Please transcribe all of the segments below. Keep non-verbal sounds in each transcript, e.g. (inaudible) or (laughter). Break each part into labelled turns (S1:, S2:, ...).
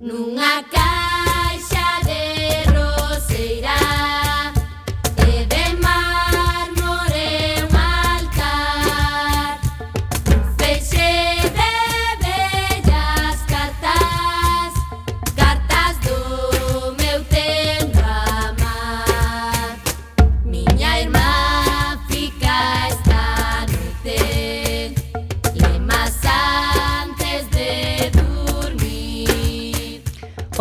S1: Nunha caixa de roseira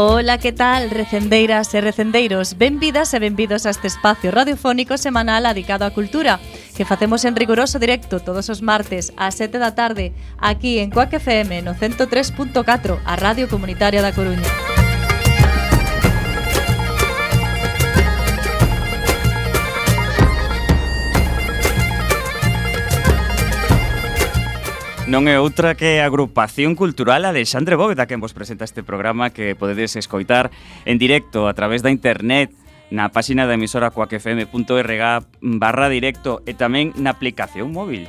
S1: Ola, que tal, recendeiras e recendeiros? Benvidas e benvidos a este espacio radiofónico semanal dedicado á cultura que facemos en riguroso directo todos os martes ás 7 da tarde aquí en Coac FM no 103.4, a Radio Comunitaria da Coruña.
S2: Non é outra que a agrupación cultural Alexandre Bóveda quen vos presenta este programa que podedes escoitar en directo a través da internet na páxina da emisora coacfm.rg barra directo e tamén na aplicación móvil.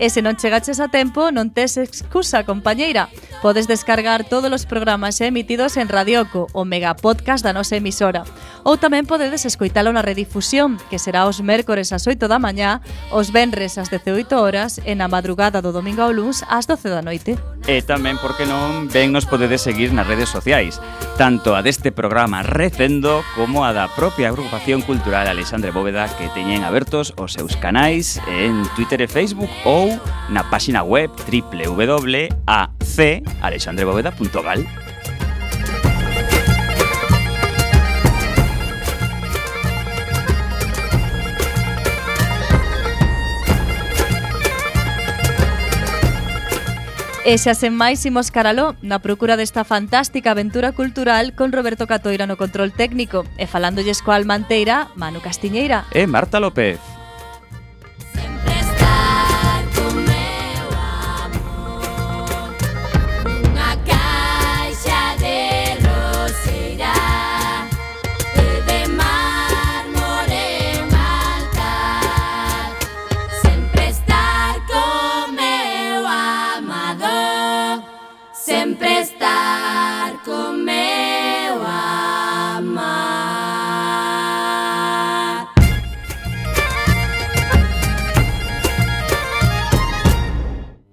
S1: E se non chegaches a tempo, non tes excusa, compañeira. Podes descargar todos os programas emitidos en Radioco, o mega podcast da nosa emisora. Ou tamén podedes escoitalo na redifusión, que será os mércores ás 8 da mañá, os venres ás 18 horas e na madrugada do domingo ao luns ás 12 da noite.
S2: E tamén, por que non, ben nos podedes seguir nas redes sociais, tanto a deste programa Recendo como a da propia agrupación cultural Alexandre Bóveda que teñen abertos os seus canais en Twitter e Facebook ou ou na páxina web www.acalexandreboveda.gal.
S1: E xa sen máis imos caraló na procura desta fantástica aventura cultural con Roberto Catoira no control técnico e falándolles coa Almanteira, Manu Castiñeira
S2: e Marta López.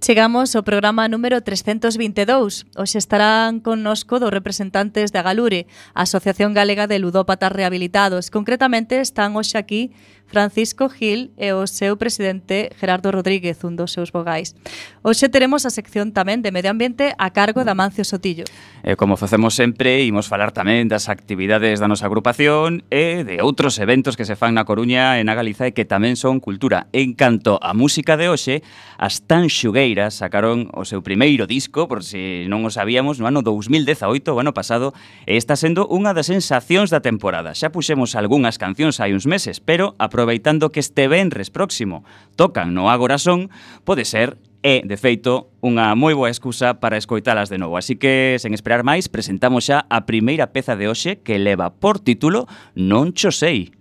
S1: Chegamos ao programa número 322. Hoxe estarán connosco dos representantes da Galure, a Asociación Galega de Ludópatas Rehabilitados. Concretamente están hoxe aquí Francisco Gil e o seu presidente Gerardo Rodríguez, un dos seus vogais. Hoxe teremos a sección tamén de Medio Ambiente a cargo da Amancio Sotillo.
S2: E como facemos sempre, imos falar tamén das actividades da nosa agrupación e de outros eventos que se fan na Coruña e na Galiza e que tamén son cultura. En canto a música de hoxe, as Tan Xugueiras sacaron o seu primeiro disco, por si non o sabíamos, no ano 2018, o ano pasado, e está sendo unha das sensacións da temporada. Xa puxemos algunhas cancións hai uns meses, pero a aproveitando que este venres próximo tocan no Agora Son, pode ser e, de feito, unha moi boa excusa para escoitalas de novo. Así que, sen esperar máis, presentamos xa a primeira peza de hoxe que leva por título Non cho sei.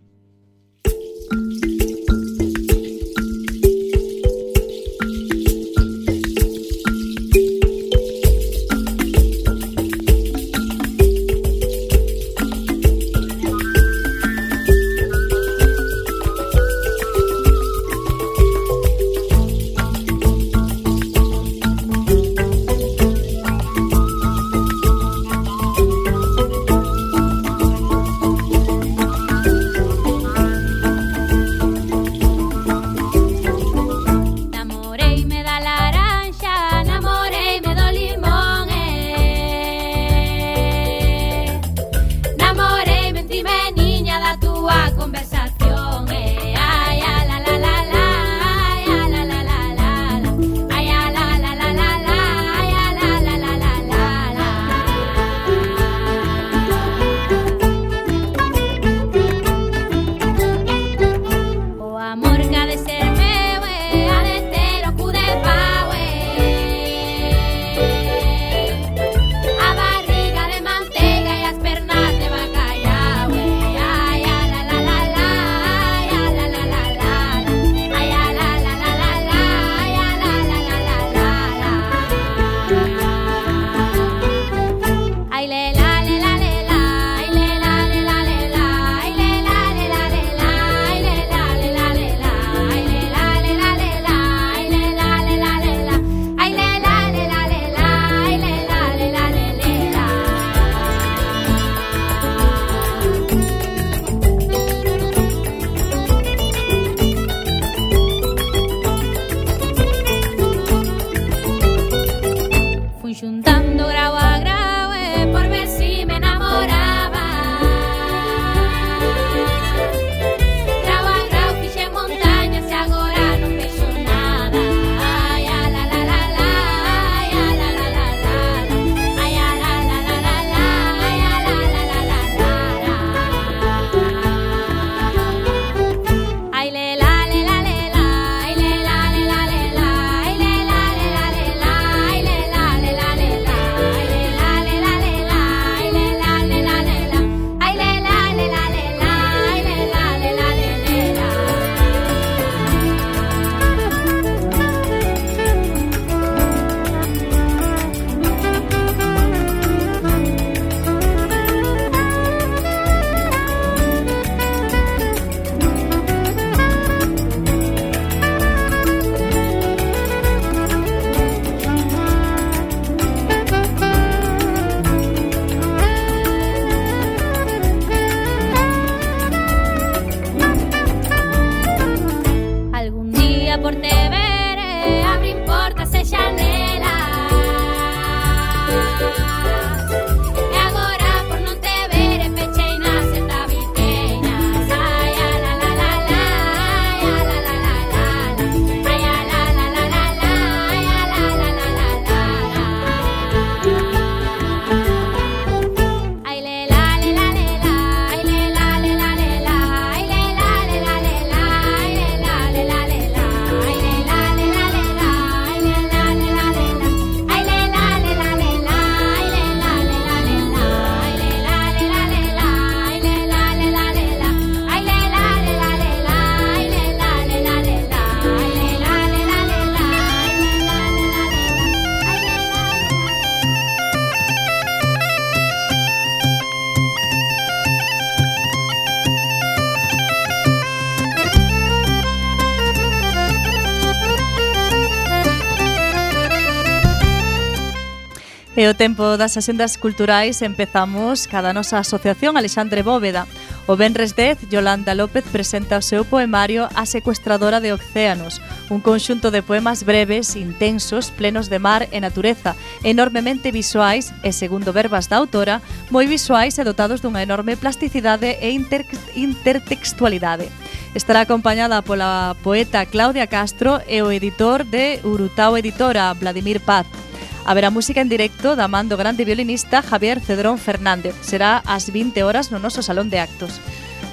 S3: E
S1: o tempo das axendas culturais empezamos cada nosa asociación Alexandre Bóveda. O Benres 10, Yolanda López presenta o seu poemario A secuestradora de océanos, un conxunto de poemas breves, intensos, plenos de mar e natureza, enormemente visuais e, segundo verbas da autora, moi visuais e dotados dunha enorme plasticidade e inter intertextualidade. Estará acompañada pola poeta Claudia Castro e o editor de Urutao Editora, Vladimir Paz. Haberá música en directo da man do grande violinista Javier Cedrón Fernández. Será ás 20 horas no noso salón de actos.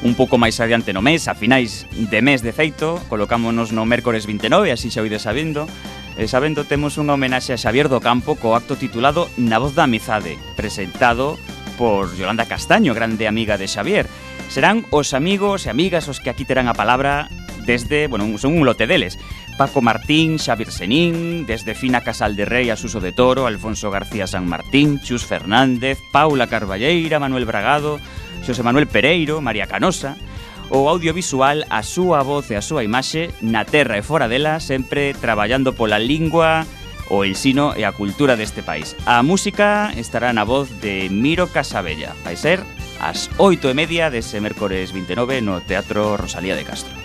S2: Un pouco máis adiante no mes, a finais de mes de feito, colocámonos no mércores 29, así xa oide sabendo, E sabendo temos unha homenaxe a Xavier do Campo co acto titulado Na voz da amizade, presentado por Yolanda Castaño, grande amiga de Xavier. Serán os amigos e amigas os que aquí terán a palabra desde, bueno, son un lote deles. Paco Martín, Xavier Senín, desde Fina Casal de Rey a Suso de Toro, Alfonso García San Martín, Chus Fernández, Paula Carballeira, Manuel Bragado, Xosé Manuel Pereiro, María Canosa, o audiovisual a súa voz e a súa imaxe na terra e fora dela, sempre traballando pola lingua, o ensino e a cultura deste país. A música estará na voz de Miro Casabella. Vai ser ás oito e media dese mércores 29 no Teatro Rosalía de Castro.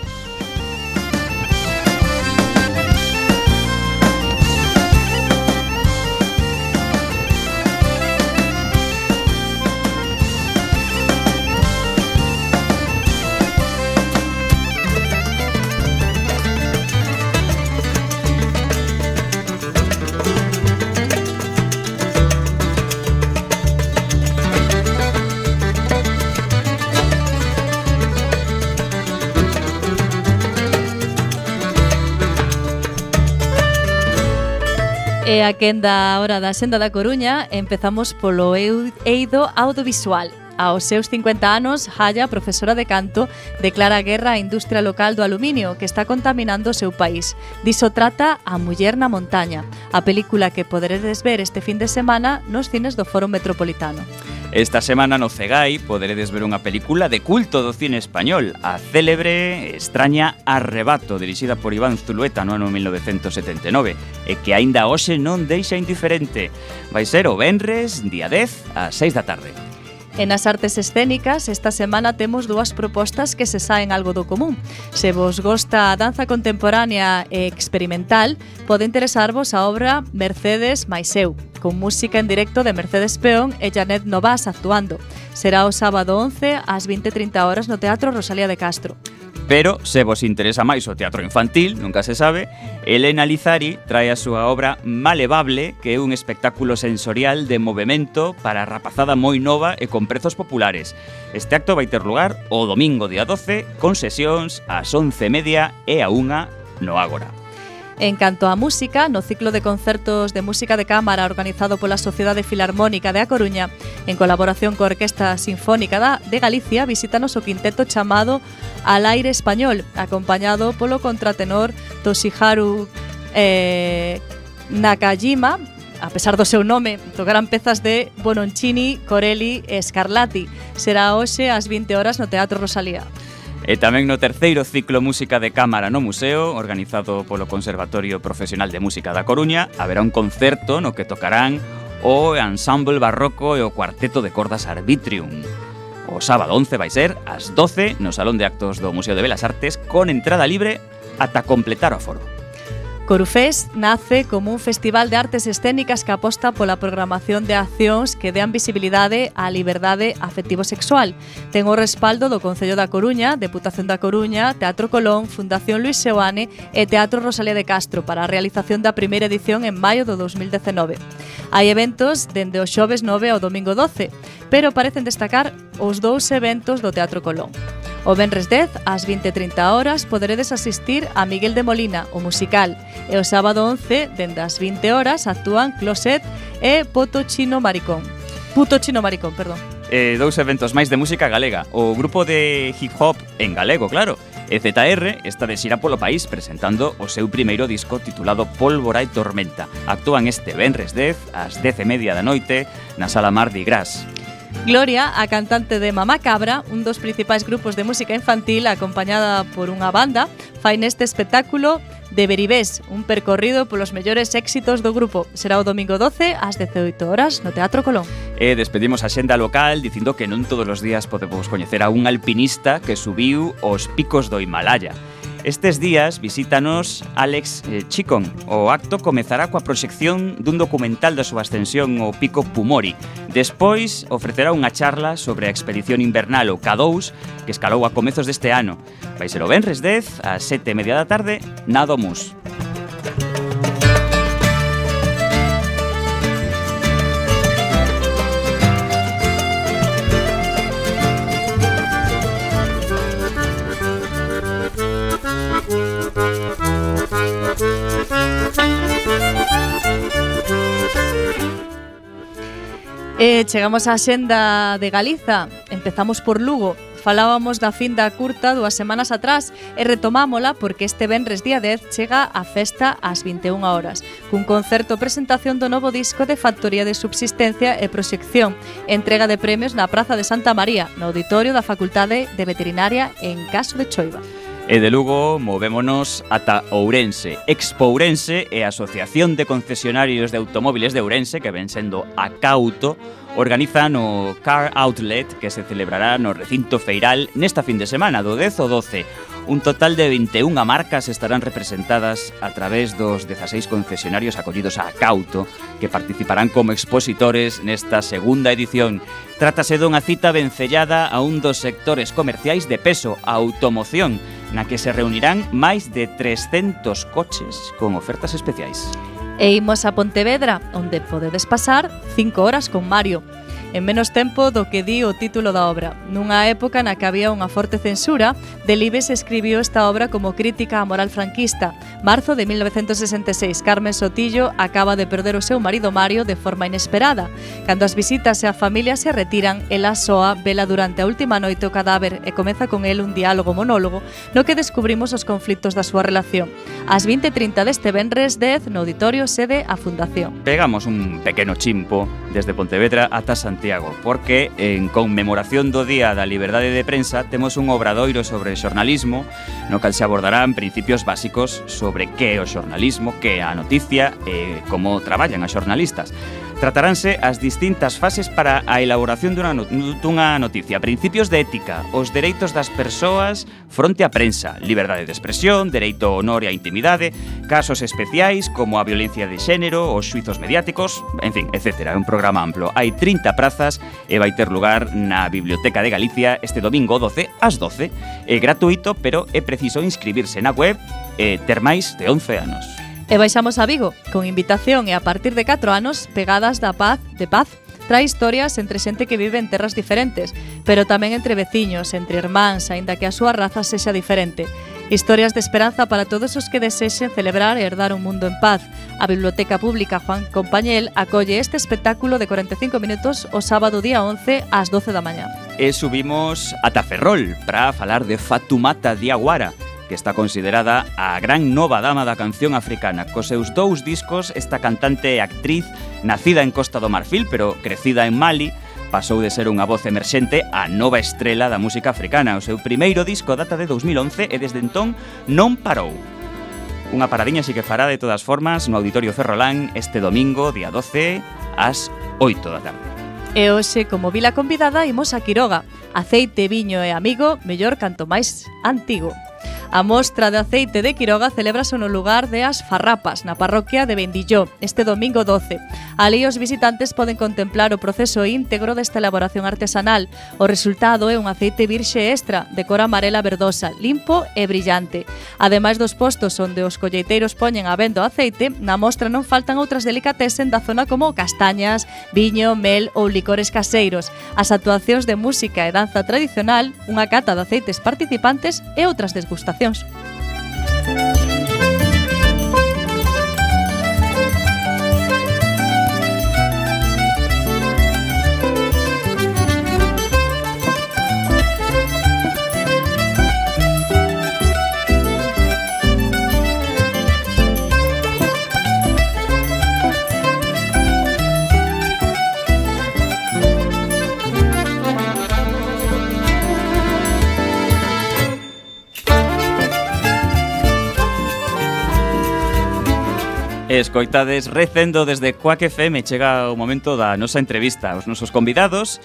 S1: a quenda hora da Xenda da Coruña, empezamos polo eido audiovisual. Aos seus 50 anos, Haya, profesora de canto, declara guerra á industria local do aluminio que está contaminando o seu país. Diso trata A muller na montaña, a película que poderedes ver este fin de semana nos cines do Foro Metropolitano.
S2: Esta semana no Cegai poderedes ver unha película de culto do cine español, a célebre extraña Arrebato, dirixida por Iván Zulueta no ano 1979, e que aínda hoxe non deixa indiferente. Vai ser o Benres, día 10, ás 6 da tarde.
S1: E nas artes escénicas, esta semana temos dúas propostas que se saen algo do común. Se vos gosta a danza contemporánea e experimental, pode interesarvos a obra Mercedes Maiseu, con música en directo de Mercedes Peón e Janet Novas actuando. Será o sábado 11 ás 20.30 horas no Teatro Rosalía de Castro.
S2: Pero se vos interesa máis o teatro infantil, nunca se sabe, Elena Lizari trae a súa obra Malevable, que é un espectáculo sensorial de movimento para rapazada moi nova e con prezos populares. Este acto vai ter lugar o domingo día 12, con sesións ás 11 media e a 1 no Ágora.
S1: En canto á música, no ciclo de concertos de música de cámara organizado pola Sociedade Filarmónica de A Coruña, en colaboración co Orquesta Sinfónica da, de Galicia, visítanos o quinteto chamado Al Aire Español, acompañado polo contratenor Toshiharu eh, Nakajima, a pesar do seu nome, tocarán pezas de Bononcini, Corelli e Scarlatti. Será hoxe ás 20 horas no Teatro Rosalía.
S2: E tamén no terceiro ciclo Música de Cámara no Museo, organizado polo Conservatorio Profesional de Música da Coruña, haberá un concerto no que tocarán o Ensemble Barroco e o Cuarteto de Cordas Arbitrium. O sábado 11 vai ser ás 12 no Salón de Actos do Museo de Belas Artes con entrada libre ata completar o aforo.
S1: Corufest nace como un festival de artes escénicas que aposta pola programación de accións que dean visibilidade á liberdade afectivo-sexual. Ten o respaldo do Concello da Coruña, Deputación da Coruña, Teatro Colón, Fundación Luis Seoane e Teatro Rosalía de Castro para a realización da primeira edición en maio do 2019. Hai eventos dende o xoves 9 ao domingo 12, pero parecen destacar os dous eventos do Teatro Colón. O Benres 10, ás 20.30 horas, poderedes asistir a Miguel de Molina, o musical. E o sábado 11, dende as 20 horas, actúan Closet e Poto Chino Maricón. Puto Chino Maricón, perdón.
S2: Eh, dous eventos máis de música galega. O grupo de hip hop en galego, claro, EZR está de xira polo país presentando o seu primeiro disco titulado Pólvora e Tormenta. Actúan este Benres 10 ás 10 e media da noite na Sala Mardi Gras.
S1: Gloria, a cantante de Mamá Cabra, un dos principais grupos de música infantil acompañada por unha banda, fai neste espectáculo de Beribés, un percorrido polos mellores éxitos do grupo. Será o domingo 12 ás 18 horas no Teatro Colón.
S2: E despedimos a xenda local dicindo que non todos os días podemos coñecer a un alpinista que subiu os picos do Himalaya. Estes días visítanos Alex eh, Chicón. O acto comezará coa proxección dun documental da súa ascensión ao Pico Pumori. Despois ofrecerá unha charla sobre a expedición invernal o K2 que escalou a comezos deste ano. Vai ser o Benres 10 ás 7 e media da tarde na Domus.
S1: E chegamos á xenda de Galiza, empezamos por Lugo. Falábamos da fin da curta dúas semanas atrás e retomámola porque este venres día 10 chega a festa ás 21 horas, cun concerto presentación do novo disco de Factoría de Subsistencia e Proxección, entrega de premios na Praza de Santa María, no auditorio da Facultade de Veterinaria en Caso de Choiva.
S2: E de Lugo movémonos ata Ourense. Expo Ourense e a Asociación de Concesionarios de Automóviles de Ourense, que ven sendo a Cauto, organizan o Car Outlet que se celebrará no recinto feiral nesta fin de semana do 10 ao 12. Un total de 21 marcas estarán representadas a través dos 16 concesionarios acollidos a Cauto que participarán como expositores nesta segunda edición. Trátase dunha cita vencellada a un dos sectores comerciais de peso, a automoción, na que se reunirán máis de 300 coches con ofertas especiais.
S1: E imos a Pontevedra, onde podedes pasar 5 horas con Mario, en menos tempo do que di o título da obra. Nunha época na que había unha forte censura, Delibes escribiu esta obra como crítica á moral franquista. Marzo de 1966, Carmen Sotillo acaba de perder o seu marido Mario de forma inesperada. Cando as visitas e a familia se retiran, ela soa vela durante a última noite o cadáver e comeza con el un diálogo monólogo no que descubrimos os conflictos da súa relación. As 20.30 deste venres 10 no auditorio sede a Fundación.
S2: Pegamos un pequeno chimpo desde Pontevedra ata Santiago Santiago, porque en conmemoración do Día da Liberdade de Prensa temos un obradoiro sobre xornalismo no cal se abordarán principios básicos sobre que é o xornalismo, que é a noticia e como traballan as xornalistas. Trataránse as distintas fases para a elaboración dunha, not dunha noticia, principios de ética, os dereitos das persoas fronte á prensa, liberdade de expresión, dereito ao honor e á intimidade, casos especiais como a violencia de xénero, os suizos mediáticos, en fin, etc. É un programa amplo. Hai 30 prazas e vai ter lugar na Biblioteca de Galicia este domingo 12 ás 12. É gratuito, pero é preciso inscribirse na web e ter máis de 11 anos.
S1: E baixamos a Vigo, con invitación e a partir de 4 anos, Pegadas da Paz, de Paz, trae historias entre xente que vive en terras diferentes, pero tamén entre veciños, entre irmáns, aínda que a súa raza sexa diferente. Historias de esperanza para todos os que desexen celebrar e herdar un mundo en paz. A Biblioteca Pública Juan Compañel acolle este espectáculo de 45 minutos o sábado día 11 ás 12 da mañá.
S2: E subimos ata Ferrol para falar de Fatumata Diaguara, que está considerada a gran nova dama da canción africana. Cos seus dous discos, esta cantante e actriz, nacida en Costa do Marfil, pero crecida en Mali, pasou de ser unha voz emerxente a nova estrela da música africana. O seu primeiro disco data de 2011 e desde entón non parou. Unha paradiña así que fará de todas formas no Auditorio Ferrolán este domingo, día 12, ás 8 da tarde.
S1: E hoxe, como vila convidada, imos a Quiroga. Aceite, viño e amigo, mellor canto máis antigo. A mostra de aceite de Quiroga celebrase no lugar de As Farrapas, na parroquia de Bendilló, este domingo 12. Ali os visitantes poden contemplar o proceso íntegro desta elaboración artesanal. O resultado é un aceite virxe extra, de cor amarela verdosa, limpo e brillante. Ademais dos postos onde os colleiteiros poñen a venda o aceite, na mostra non faltan outras delicatesen da zona como castañas, viño, mel ou licores caseiros, as actuacións de música e danza tradicional, unha cata de aceites participantes e outras desgustacións
S2: Adeus! Escoitades Recendo desde Quack FM Chega o momento da nosa entrevista Os nosos convidados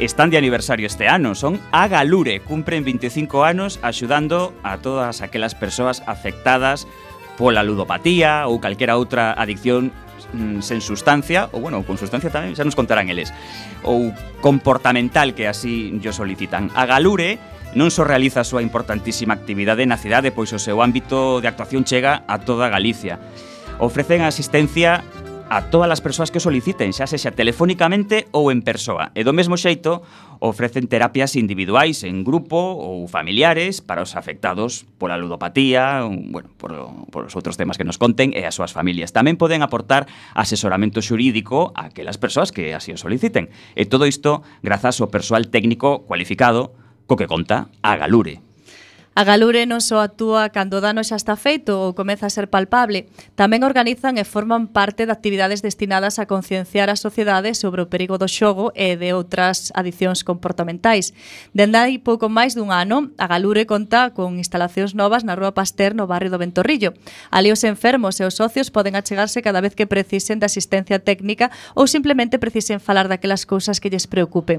S2: están de aniversario este ano Son Agalure, cumpren 25 anos Axudando a todas aquelas persoas afectadas pola ludopatía ou calquera outra adicción mm, sen sustancia, ou bueno, con sustancia tamén, xa nos contarán eles, ou comportamental que así yo solicitan. A Galure non só realiza a súa importantísima actividade na cidade, pois o seu ámbito de actuación chega a toda Galicia ofrecen asistencia a todas as persoas que o soliciten, xa sexa telefónicamente ou en persoa. E do mesmo xeito, ofrecen terapias individuais en grupo ou familiares para os afectados pola ludopatía, bueno, por, por os outros temas que nos conten e as súas familias. Tamén poden aportar asesoramento xurídico a aquelas persoas que así o soliciten. E todo isto grazas ao persoal técnico cualificado co que conta a Galure.
S1: A Galure non só actúa cando o dano xa está feito ou comeza a ser palpable, tamén organizan e forman parte de actividades destinadas a concienciar a sociedade sobre o perigo do xogo e de outras adicións comportamentais. Dende hai pouco máis dun ano, a Galure conta con instalacións novas na Rúa Pasteur no barrio do Ventorrillo. Ali os enfermos e os socios poden achegarse cada vez que precisen de asistencia técnica ou simplemente precisen falar daquelas cousas que lles preocupe.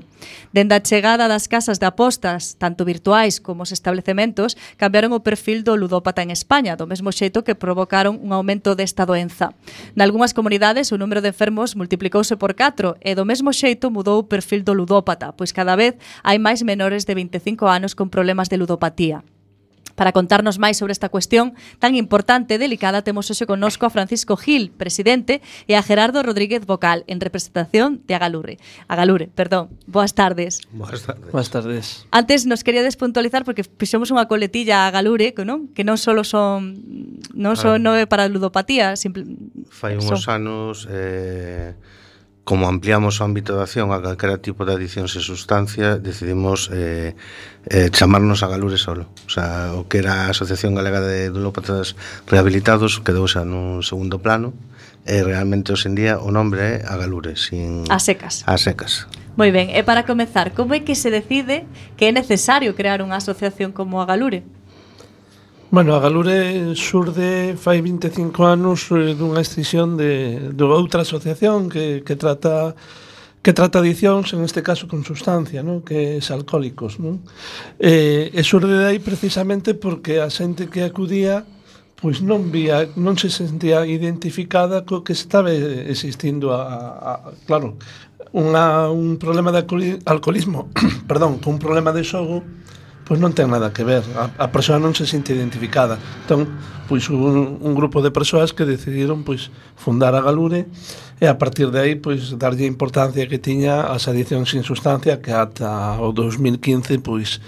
S1: Dende a chegada das casas de apostas, tanto virtuais como os establecementos, Unidos cambiaron o perfil do ludópata en España, do mesmo xeito que provocaron un aumento desta doenza. Nalgúnas comunidades o número de enfermos multiplicouse por 4 e do mesmo xeito mudou o perfil do ludópata, pois cada vez hai máis menores de 25 anos con problemas de ludopatía. Para contarnos máis sobre esta cuestión tan importante e delicada, temos hoxe connosco a Francisco Gil, presidente, e a Gerardo Rodríguez Vocal, en representación de Agalure. Agalure, perdón. Boas tardes.
S4: Boas tardes.
S5: Boas tardes.
S1: Antes nos quería despuntualizar porque fixemos unha coletilla a Agalure, non? que non só son non só
S4: ah.
S1: non é para ludopatía, simple,
S4: fai unhos anos eh como ampliamos o ámbito de acción a calquera tipo de adicións e sustancia, decidimos eh, eh, chamarnos a Galure solo. O, sea, o que era a Asociación Galega de Dulópatas Rehabilitados quedou xa nun segundo plano e realmente hoxe en día o nombre é a Galure, sin...
S1: A secas.
S4: A secas.
S1: Moi ben, e para comezar, como é que se decide que é necesario crear unha asociación como a Galure?
S5: Bueno, a Galure surde fai 25 anos eh, dunha extinción de, de outra asociación que, que trata que trata adicións, en este caso con sustancia, non? que es alcohólicos. Non? Eh, e surde de aí precisamente porque a xente que acudía pois non vía, non se sentía identificada co que estaba existindo a, a, a claro, unha, un problema de alcoholismo, (coughs) perdón, con un problema de xogo, pois non ten nada que ver, a, a persoa non se sente identificada. Entón, pois un, un grupo de persoas que decidiron pois fundar a Galure e a partir de aí pois darlle a importancia que tiña as adicións sin sustancia que ata o 2015 pois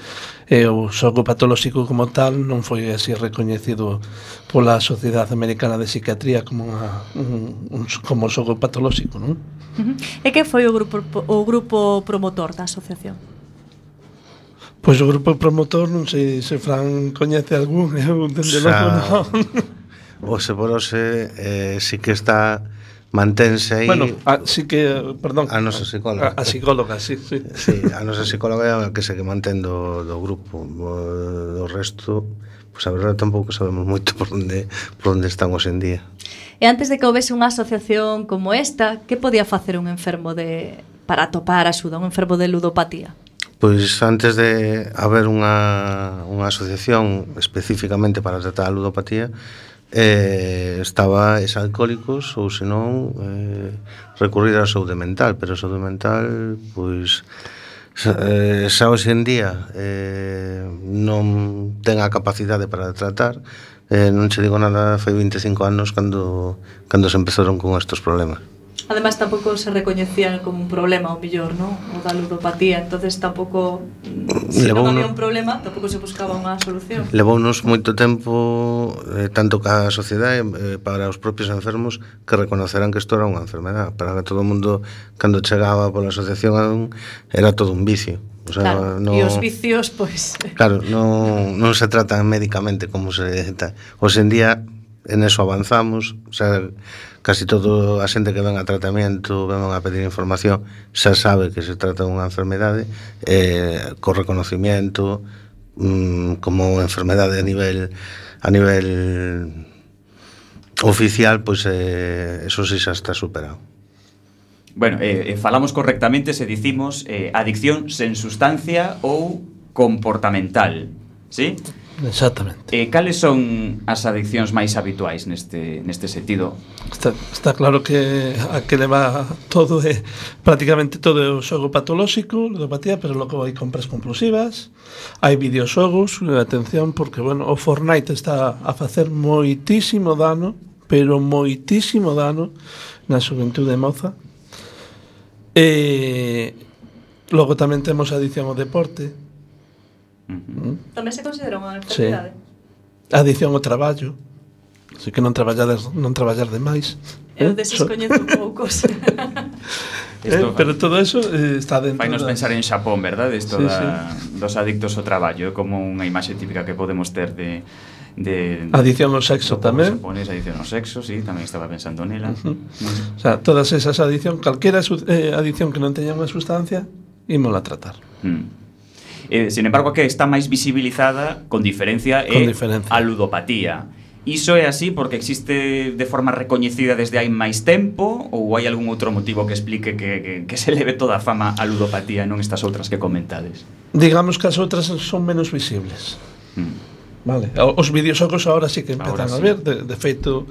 S5: e o xogo patolóxico como tal non foi así recoñecido pola Sociedade Americana de Psiquiatría como unha, un, un, como xogo patolóxico, non?
S1: Uh -huh. E que foi o grupo o grupo promotor da asociación?
S5: Pois o grupo promotor, non sei se Fran coñece algún, ¿eh? eu dende logo non.
S4: O Seborose eh, eh, sí que está mantense aí.
S5: Bueno, a, sí que, perdón.
S4: A nosa psicóloga.
S5: A, a psicóloga, sí, sí.
S4: Sí, a nosa psicóloga é a que se que mantén do, do grupo. Do resto, pois pues a verdade tampouco sabemos moito por onde, por onde están hoxe en día.
S1: E antes de que houvese unha asociación como esta, que podía facer un enfermo de para topar axuda, un enfermo de ludopatía?
S4: Pois antes de haber unha, unha asociación especificamente para tratar a ludopatía, eh, estaba es alcohólicos ou senón eh, recurrir á saúde mental, pero a saúde mental pois eh, xa hoxe en día eh, non ten a capacidade para tratar. Eh, non che digo nada foi 25 anos cando, cando se empezaron con estes problemas.
S1: Ademais tampouco se recoñecían como un problema o millor, non? O da ludopatía, entonces tampouco mm, se
S4: Levou
S1: non había un problema, tampouco se buscaba unha solución.
S4: Levounos moito tempo eh, tanto ca sociedade eh, para os propios enfermos que reconocerán que isto era unha enfermedade, para que todo o mundo cando chegaba pola asociación era todo un vicio. O sea,
S1: claro,
S4: no,
S1: e os vicios, pois... Pues...
S4: Claro, non, non se tratan médicamente como se... Hoxe en día, en eso avanzamos, o sea, casi todo a xente que ven a tratamento, ven a pedir información, xa sabe que se trata dunha enfermedade, eh, co reconocimiento, mm, como enfermedade a nivel a nivel oficial, pois pues, eh, eso sí xa está superado.
S2: Bueno, eh, eh, falamos correctamente se dicimos eh, adicción sen sustancia ou comportamental, ¿sí?
S5: Exactamente.
S2: Eh, cales son as adiccións máis habituais neste, neste sentido?
S5: Está, está claro que a que leva todo é prácticamente todo é o xogo patolóxico, ludopatía, pero logo hai compras compulsivas, hai videoxogos, atención, porque, bueno, o Fortnite está a facer moitísimo dano, pero moitísimo dano na xuventude moza. E logo tamén temos a adicción ao deporte,
S2: Uh -huh.
S1: Tamén se considera unha enfermidade.
S5: Sí.
S1: A
S5: adicción ao traballo. Así que non traballar, non traballar demais.
S1: Eu
S5: desescoñezo
S1: un (laughs) pouco. (laughs)
S5: Eh, pero todo eso eh, está dentro
S2: Fainos
S5: da...
S2: pensar en Xapón, verdade? Isto
S5: sí,
S2: da, sí. dos adictos ao traballo Como unha imaxe típica que podemos ter de, de
S5: Adición ao sexo tamén
S2: Xapones, adición ao sexo, sí, tamén estaba pensando nela
S5: uh -huh.
S2: mm.
S5: O sea, todas esas adición Calquera eh, adición que non teña unha sustancia Ímola tratar
S2: mm. Eh, sin embargo, que está máis visibilizada con diferencia
S5: con é diferencia.
S2: a ludopatía. Iso é así porque existe de forma recoñecida desde hai máis tempo ou hai algún outro motivo que explique que, que, que se leve toda a fama a ludopatía e non estas outras que comentades?
S5: Digamos que as outras son menos visibles.
S2: Mm.
S5: Vale. Os videoxogos agora sí que empezan
S2: sí.
S5: a ver, de, de feito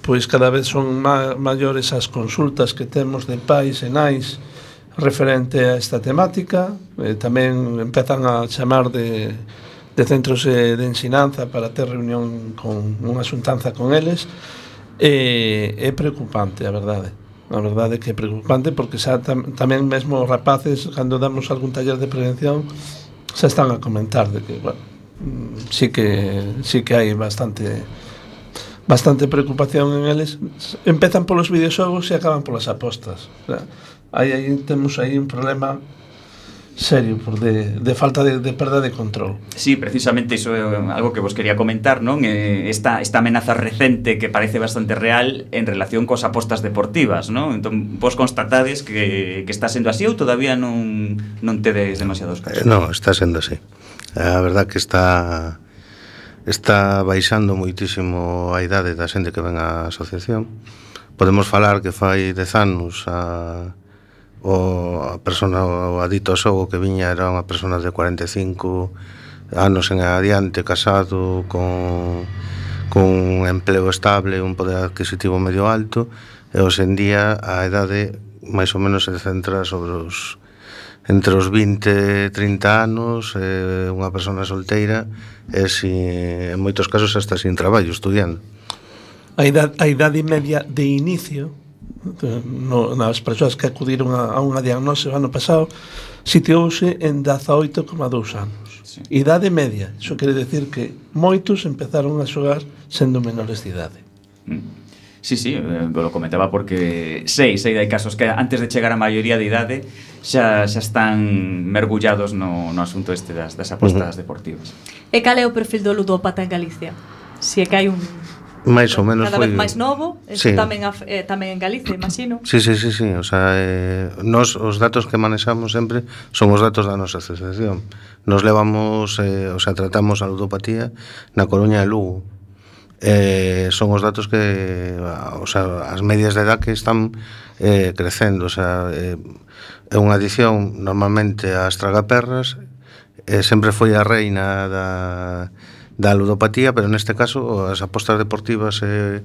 S5: pois cada vez son ma maiores as consultas que temos de pais e nais referente a esta temática. Eh, tamén empezan a chamar de, de centros eh, de ensinanza para ter reunión con unha xuntanza con eles. E eh, é preocupante, a verdade. A verdade é que é preocupante porque xa tam, tamén mesmo os rapaces, cando damos algún taller de prevención, xa están a comentar de que, bueno, sí que, sí que hai bastante bastante preocupación en eles. Empezan polos videoxogos e acaban polas apostas. O sea, aí, aí temos aí un problema serio por de, de falta de, de perda de control.
S2: Sí, precisamente iso é algo que vos quería comentar, non? Eh, esta, esta amenaza recente que parece bastante real en relación cos apostas deportivas, non? Entón, vos constatades que, que está sendo así ou todavía non, non tedes demasiados casos?
S4: Eh, non, está sendo así. Eh, a verdad que está está baixando moitísimo a idade da xente que ven á asociación. Podemos falar que fai dez anos a o, a persona o adito ao xogo que viña era unha persona de 45 anos en adiante, casado, con, con un empleo estable, un poder adquisitivo medio alto, e hoxe en día a idade máis ou menos se centra sobre os entre os 20 e 30 anos, eh, unha persona solteira e sin, en moitos casos hasta sin traballo, estudiando.
S5: A idade, a idade media de inicio no, nas persoas que acudiron a, a unha diagnose o ano pasado sitiouse en 18,2 anos
S2: sí.
S5: idade media iso quere decir que moitos empezaron a xogar sendo menores de idade
S2: mm. Sí, sí, eh, lo comentaba porque sei, sei hai casos que antes de chegar a maioría de idade xa, xa están mergullados no, no asunto este das, das apostas uh -huh. deportivas.
S1: E cal é o perfil do ludópata en Galicia? Se é que hai un
S4: máis ou menos
S1: cada
S4: foi...
S1: vez máis novo, isto
S4: sí.
S1: tamén af, eh, tamén en Galicia, imagino.
S4: Sí, sí, sí, sí, o sea, eh, nos os datos que manexamos sempre son os datos da nosa asociación. Nos levamos, eh, o sea, tratamos a ludopatía na Coruña e Lugo. Eh, son os datos que, o sea, as medias de edad que están eh, crecendo, o sea, eh, é unha adición normalmente ás tragaperras, eh, sempre foi a reina da da ludopatía, pero neste caso as apostas deportivas e,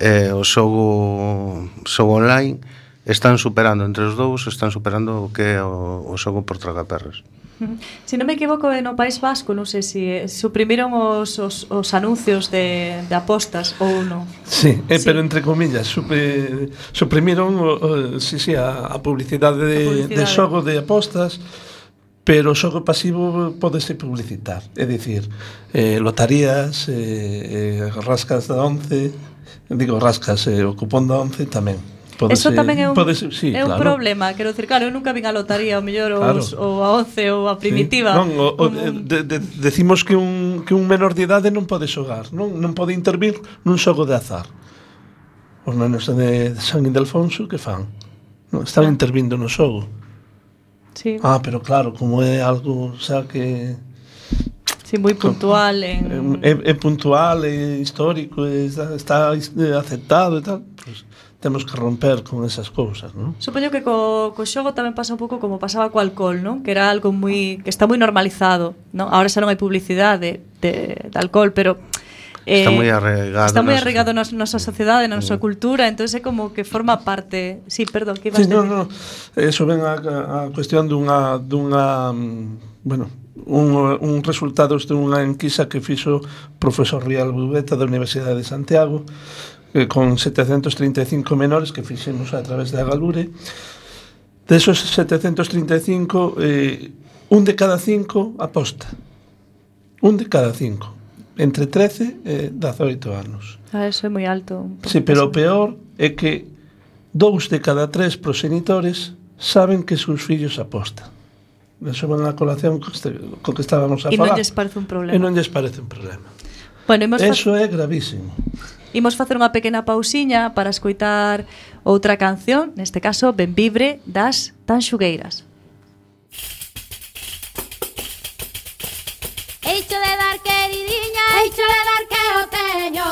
S4: e o xogo, xogo online están superando entre os dous, están superando o que é o, o xogo por tragaperras. (laughs)
S1: Se non me equivoco, no País Vasco, non sei se eh, suprimiron os, os, os anuncios de, de apostas ou non.
S5: Sí, eh,
S1: sí,
S5: pero entre comillas, supre, suprimiron o, o, sí, sí, a, a publicidade, de,
S1: a publicidade
S5: de xogo de apostas, pero o xogo pasivo podese publicitar, é dicir, eh, lotarías, eh, eh, rascas da 11, digo rascas, eh, o cupón da 11 tamén.
S1: Pode Eso ser, tamén é un,
S5: ser, sí,
S1: é
S5: claro.
S1: un problema Quero dicir, claro, eu nunca vin a lotaría O mellor
S5: claro.
S1: os, ou a 11 ou a primitiva
S5: sí. non, o, o,
S1: un...
S5: Eh, de, de, Decimos que un, que un menor de idade non pode xogar Non, non pode intervir nun xogo de azar Os nenos de San Ildefonso que fan? Non, están eh. intervindo no xogo
S1: Sí.
S5: Ah, pero claro, como é algo, o sea, que...
S1: Sí, moi puntual. En...
S5: É, é puntual, é histórico, é, está aceptado e tal. Pues, temos que romper con esas cousas, non?
S1: Supoño que co, co xogo tamén pasa un pouco como pasaba co alcohol, non? Que era algo moi que está moi normalizado, non? Agora xa non hai publicidade de, de alcohol, pero Eh,
S4: está eh, moi arraigado.
S1: Está moi arraigado na nosa sociedade, na nosa mm. cultura, entón é como que forma parte. Sí, perdón, que ibas
S5: sí, no, no. Eso ven a, a cuestión dunha dunha bueno, un, un resultados dunha enquisa que fixo profesor Rial Bubeta da Universidade de Santiago eh, con 735 menores que fixemos a través da Galure. De esos 735, eh, un de cada cinco aposta. Un de cada cinco entre 13 e 18 anos.
S1: Ah, eso é moi alto.
S5: Sí, pero o peor é que dous de cada tres proxenitores saben que seus fillos apostan. Eso van a colación co que estábamos a
S1: e
S5: falar.
S1: E non lles parece un problema.
S5: E non lles parece un problema.
S1: Bueno, imos
S5: Eso é gravísimo.
S1: Imos facer unha pequena pausiña para escoitar outra canción, neste caso Benvibre das Tanxugueiras.
S3: Chale de arqueoteño,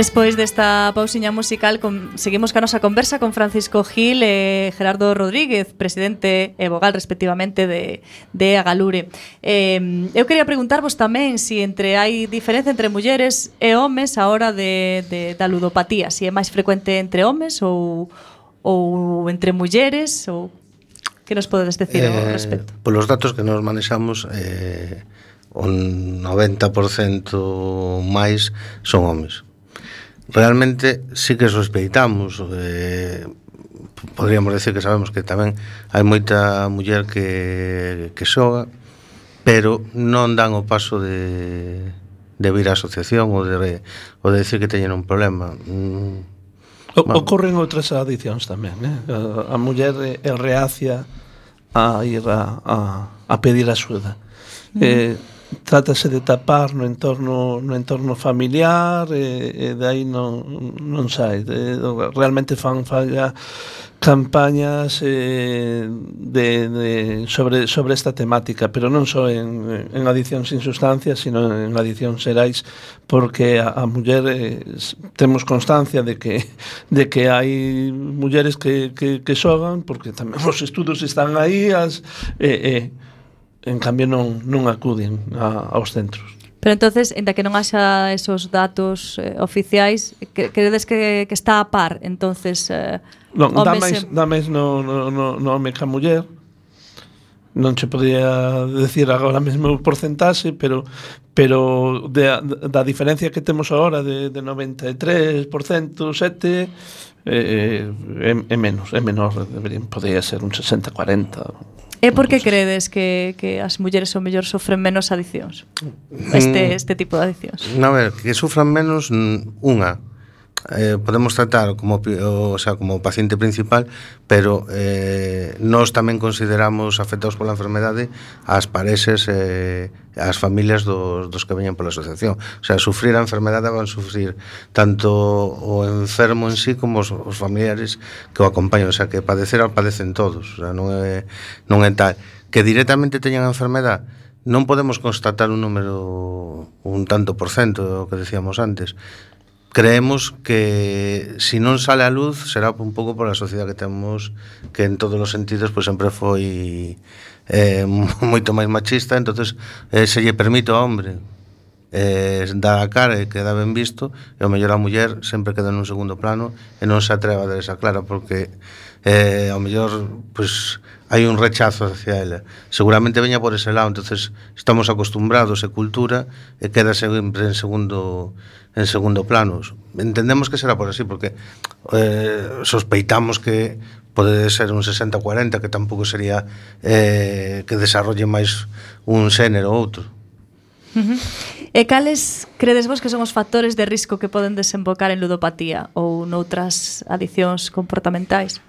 S1: Despois desta pausiña musical con, seguimos ca nosa conversa con Francisco Gil e Gerardo Rodríguez, presidente e vogal respectivamente de, de Agalure. Eh, eu quería preguntarvos tamén se si entre hai diferencia entre mulleres e homes a hora de, de, da ludopatía, se si é máis frecuente entre homes ou, ou entre mulleres ou que nos podedes decir eh, ao respecto?
S4: Polos datos que nos manexamos eh, o 90% máis son homes realmente sí que sospeitamos eh, podríamos decir que sabemos que tamén hai moita muller que, que xoga pero non dan o paso de, de vir á asociación ou de, ou de decir que teñen un problema mm,
S5: o,
S4: bueno.
S5: ocorren outras adicións tamén eh? a, a muller é reacia a ir a, a, a pedir axuda mm. eh, Trátase de tapar no entorno no entorno familiar e, e de aí non, non sai. De, realmente fan falla campañas eh, de, de, sobre, sobre esta temática, pero non só en, en adición sin sustancias, sino en adición xerais, porque a, a muller eh, temos constancia de que de que hai mulleres que, que, que xogan, porque tamén os estudos están aí, as, eh, eh, en cambio non, non acuden a, aos centros.
S1: Pero entonces, enda que non haxa esos datos eh, oficiais, que, credes que, que está a par, entonces... Eh,
S5: non, dá máis, dá máis no, no, no, no home que a muller, non che podría decir agora mesmo o porcentaxe, pero pero de, da diferencia que temos agora de, de 93%, 7 eh, eh, é, é menos, é menor, deberían, podría ser un 60-40
S1: É porque credes que, que as mulleres ao mellor sofren menos adiccións? Este, mm. este tipo de adiccións?
S4: Non, a ver, que sufran menos mm, unha, eh, podemos tratar como o, sea, como paciente principal, pero eh, nós tamén consideramos afectados pola enfermedade as pareses eh, as familias dos, dos que veñen pola asociación. O sea, sufrir a enfermedade van sufrir tanto o enfermo en sí como os, os familiares que o acompañan. O sea, que padecer al padecen todos. O sea, non é, non é tal. Que directamente teñan a enfermedade non podemos constatar un número un tanto por cento, o que decíamos antes, creemos que si non sale a luz será un pouco pola sociedade que temos que en todos os sentidos pois sempre foi eh, (laughs) moito máis machista entonces eh, se lle permite ao hombre eh, dar a cara e queda ben visto e o mellor a muller sempre queda nun segundo plano e non se atreva a dar esa clara porque eh, ao mellor pois hai un rechazo hacia ela. Seguramente veña por ese lado, entonces estamos acostumbrados a cultura e queda sempre en segundo en segundo plano. Entendemos que será por así porque eh, sospeitamos que pode ser un 60-40 que tampouco sería eh, que desarrolle máis un xénero ou outro.
S1: E cales credes vos que son os factores de risco que poden desembocar en ludopatía ou noutras adicións comportamentais?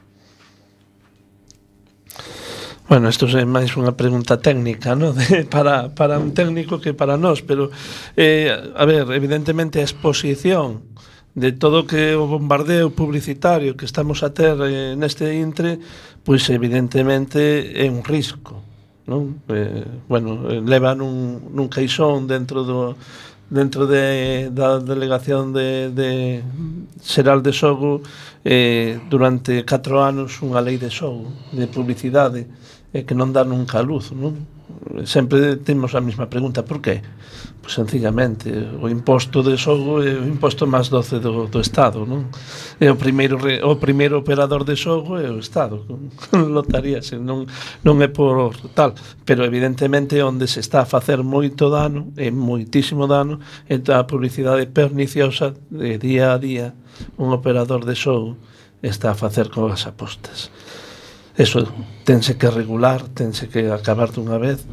S5: Bueno, isto é máis unha pregunta técnica, ¿no? (laughs) De, para, para un técnico que para nós, pero eh, a ver, evidentemente a exposición de todo que o bombardeo publicitario que estamos a ter eh, neste intre, pois evidentemente é un risco, non? Eh, bueno, leva nun, nun caixón dentro do dentro de, da delegación de, de Xeral de Sogo eh, durante 4 anos unha lei de Sogo de publicidade e que non dá nunca a luz, non? Sempre temos a mesma pregunta, por que? Pois sencillamente, o imposto de xogo é o imposto máis doce do, do Estado, non? É o primeiro, o primeiro operador de xogo é o Estado, (laughs) lotaríase, non, non é por tal, pero evidentemente onde se está a facer moito dano, é moitísimo dano, é a publicidade perniciosa de día a día un operador de xogo está a facer con as apostas eso tense que regular, tense que acabar dunha vez,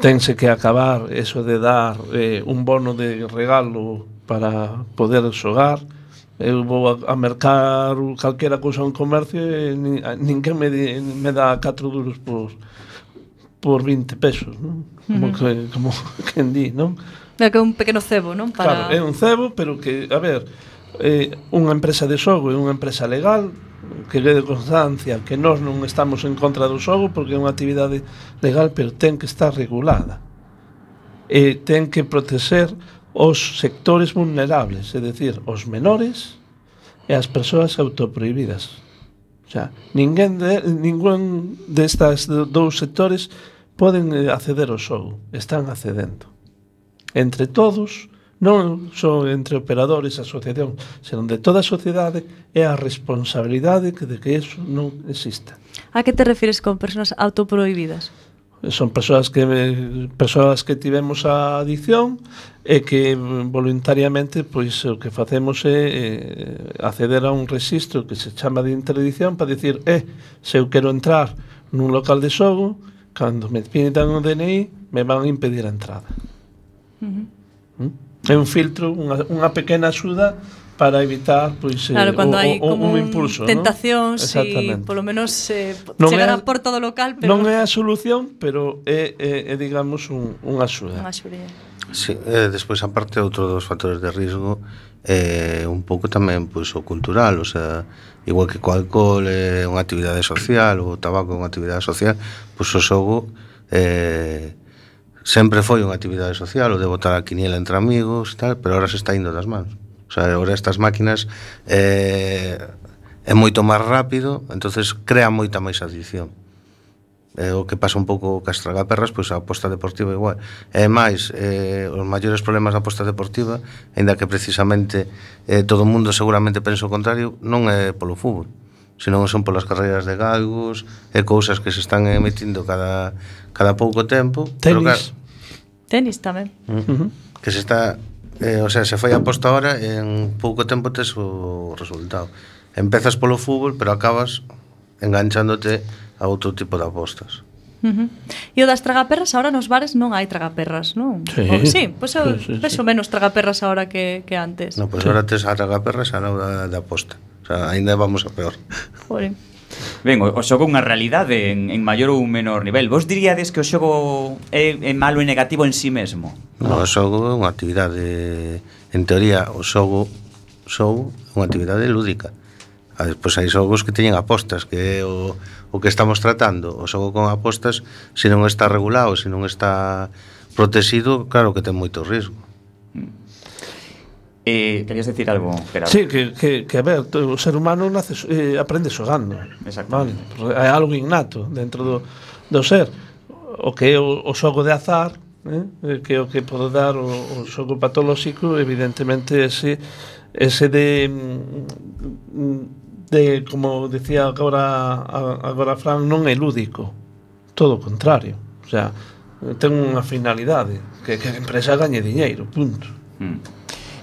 S5: tense que acabar eso de dar eh, un bono de regalo para poder xogar, eu eh, vou a, a mercar calquera cousa en comercio eh, e nin, ninguén me, di, me dá 4 duros por, por 20 pesos, non? Como, que, como (laughs) quen di, non?
S1: É que é un pequeno cebo, non? Para...
S5: Claro, é un cebo, pero que, a ver, eh, unha empresa de xogo é unha empresa legal, que quede constancia que nós non estamos en contra do xogo porque é unha actividade legal, pero ten que estar regulada. E ten que protexer os sectores vulnerables, é dicir, os menores e as persoas autoprohibidas. O sea, ninguén de, ningún destas dous sectores poden eh, acceder ao xogo, están accedendo. Entre todos, non só entre operadores a asociación, senón de toda a sociedade é a responsabilidade que de que eso non exista.
S1: A que te refires con persoas autoprohibidas?
S5: Son persoas que persoas que tivemos a adicción e que voluntariamente pois o que facemos é, é acceder a un rexistro que se chama de interdicción para dicir, eh, se eu quero entrar nun local de xogo, cando me piden o DNI, me van a impedir a entrada. Uh -huh. ¿Mm? é un filtro, unha, unha pequena axuda para evitar pois eh,
S1: claro, eh,
S5: o,
S1: hai como
S5: un impulso,
S1: tentacións
S5: ¿no?
S1: e polo menos eh,
S5: non
S1: chegar
S5: é,
S1: a porta do local, pero
S5: non é a solución, pero é, é, é digamos un, unha axuda.
S1: Unha axuda.
S4: Sí, eh, despois aparte outro dos factores de risco é eh, un pouco tamén pois o cultural, o sea, igual que co alcohol é eh, unha actividade social, o tabaco é unha actividade social, pois o xogo eh sempre foi unha actividade social, o de botar a quiniela entre amigos, tal, pero ahora se está indo das mans. O sea, ahora estas máquinas eh, é moito máis rápido, entonces crea moita máis adicción. Eh, o que pasa un pouco cas tragaperras, pois a aposta deportiva igual. E máis, eh, os maiores problemas da aposta deportiva, aínda que precisamente eh, todo o mundo seguramente pensa o contrario, non é polo fútbol senón son polas carreiras de galgos e cousas que se están emitindo cada, cada pouco tempo. Tenis. Pero,
S5: claro,
S1: Tenis tamén.
S5: Mm. Uh -huh.
S4: Que se está... Eh, o sea, se foi aposta ahora en pouco tempo tes o resultado. Empezas polo fútbol, pero acabas enganchándote a outro tipo de apostas.
S1: Uh -huh. E o das tragaperras ahora nos bares non hai tragaperras, non?
S5: Sí,
S1: sí pois pues eu
S5: sí, sí, sí.
S1: menos tragaperras ahora que, que antes.
S4: No, pois pues sí. ahora tes a tragaperras a nova da aposta sea, ainda vamos a peor.
S1: Jolín.
S2: Ben, o, o xogo é unha realidade en, en maior ou menor nivel. Vos diríades que o xogo é, é malo e negativo en si sí mesmo?
S4: No, o xogo é unha actividade... En teoría, o xogo sou unha actividade lúdica. A despois hai xogos que teñen apostas, que é o, o que estamos tratando. O xogo con apostas, se non está regulado, se non está protegido, claro que ten moito risco. Mm.
S2: Eh, querías decir algo, Gerardo?
S5: Sí, que, que, que a ver, o ser humano nace, eh, aprende xogando. Vale? É algo innato dentro do, do ser. O que é o, o xogo de azar, eh? eh que é o que pode dar o, o xogo patolóxico, evidentemente ese, ese de mm, de como decía agora agora Fran, non é lúdico. Todo o contrario. O sea, ten unha finalidade, que, que a empresa gañe diñeiro, punto.
S2: Mm.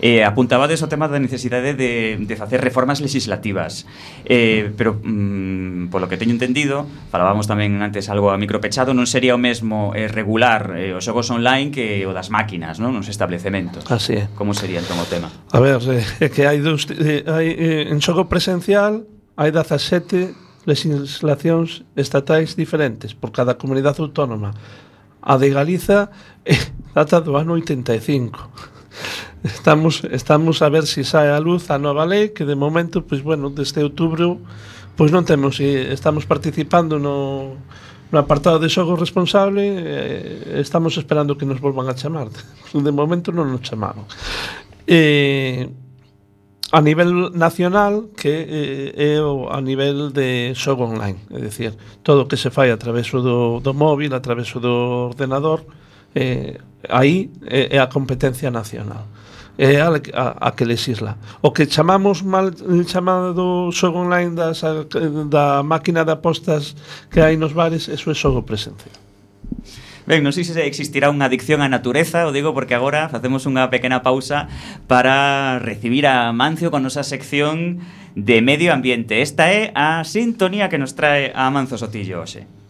S2: Eh, apuntabades o tema da necesidade de, de facer reformas legislativas. Eh, pero, mm, polo que teño entendido, falábamos tamén antes algo a micropechado, non sería o mesmo eh, regular eh, os xogos online que o das máquinas, non? Nos establecementos.
S5: Así é.
S2: Como sería entón o tema?
S5: A ver, eh, é eh, que hai, dos, eh, hai eh, en xogo presencial hai 17 legislacións estatais diferentes por cada comunidade autónoma. A de Galiza eh, (laughs) data do ano 85. Estamos estamos a ver se si sae a luz a nova lei que de momento, pois bueno, deste outubro pois non temos eh, estamos participando no no apartado de xogo responsable eh, estamos esperando que nos volvan a chamar. (laughs) De momento non nos chamaron. Eh, a nivel nacional que eh, é o a nivel de xogo online, é dicir, todo o que se fai a través do, do móvil, a través do ordenador, eh, aí é, é a competencia nacional é a, a, a que legisla. O que chamamos mal chamado xogo online das, a, da máquina de apostas que hai nos bares, eso é xogo presencial.
S2: Ben, non sei se existirá unha adicción á natureza, o digo porque agora facemos unha pequena pausa para recibir a Mancio con nosa sección de medio ambiente. Esta é a sintonía que nos trae a Manzo Sotillo hoxe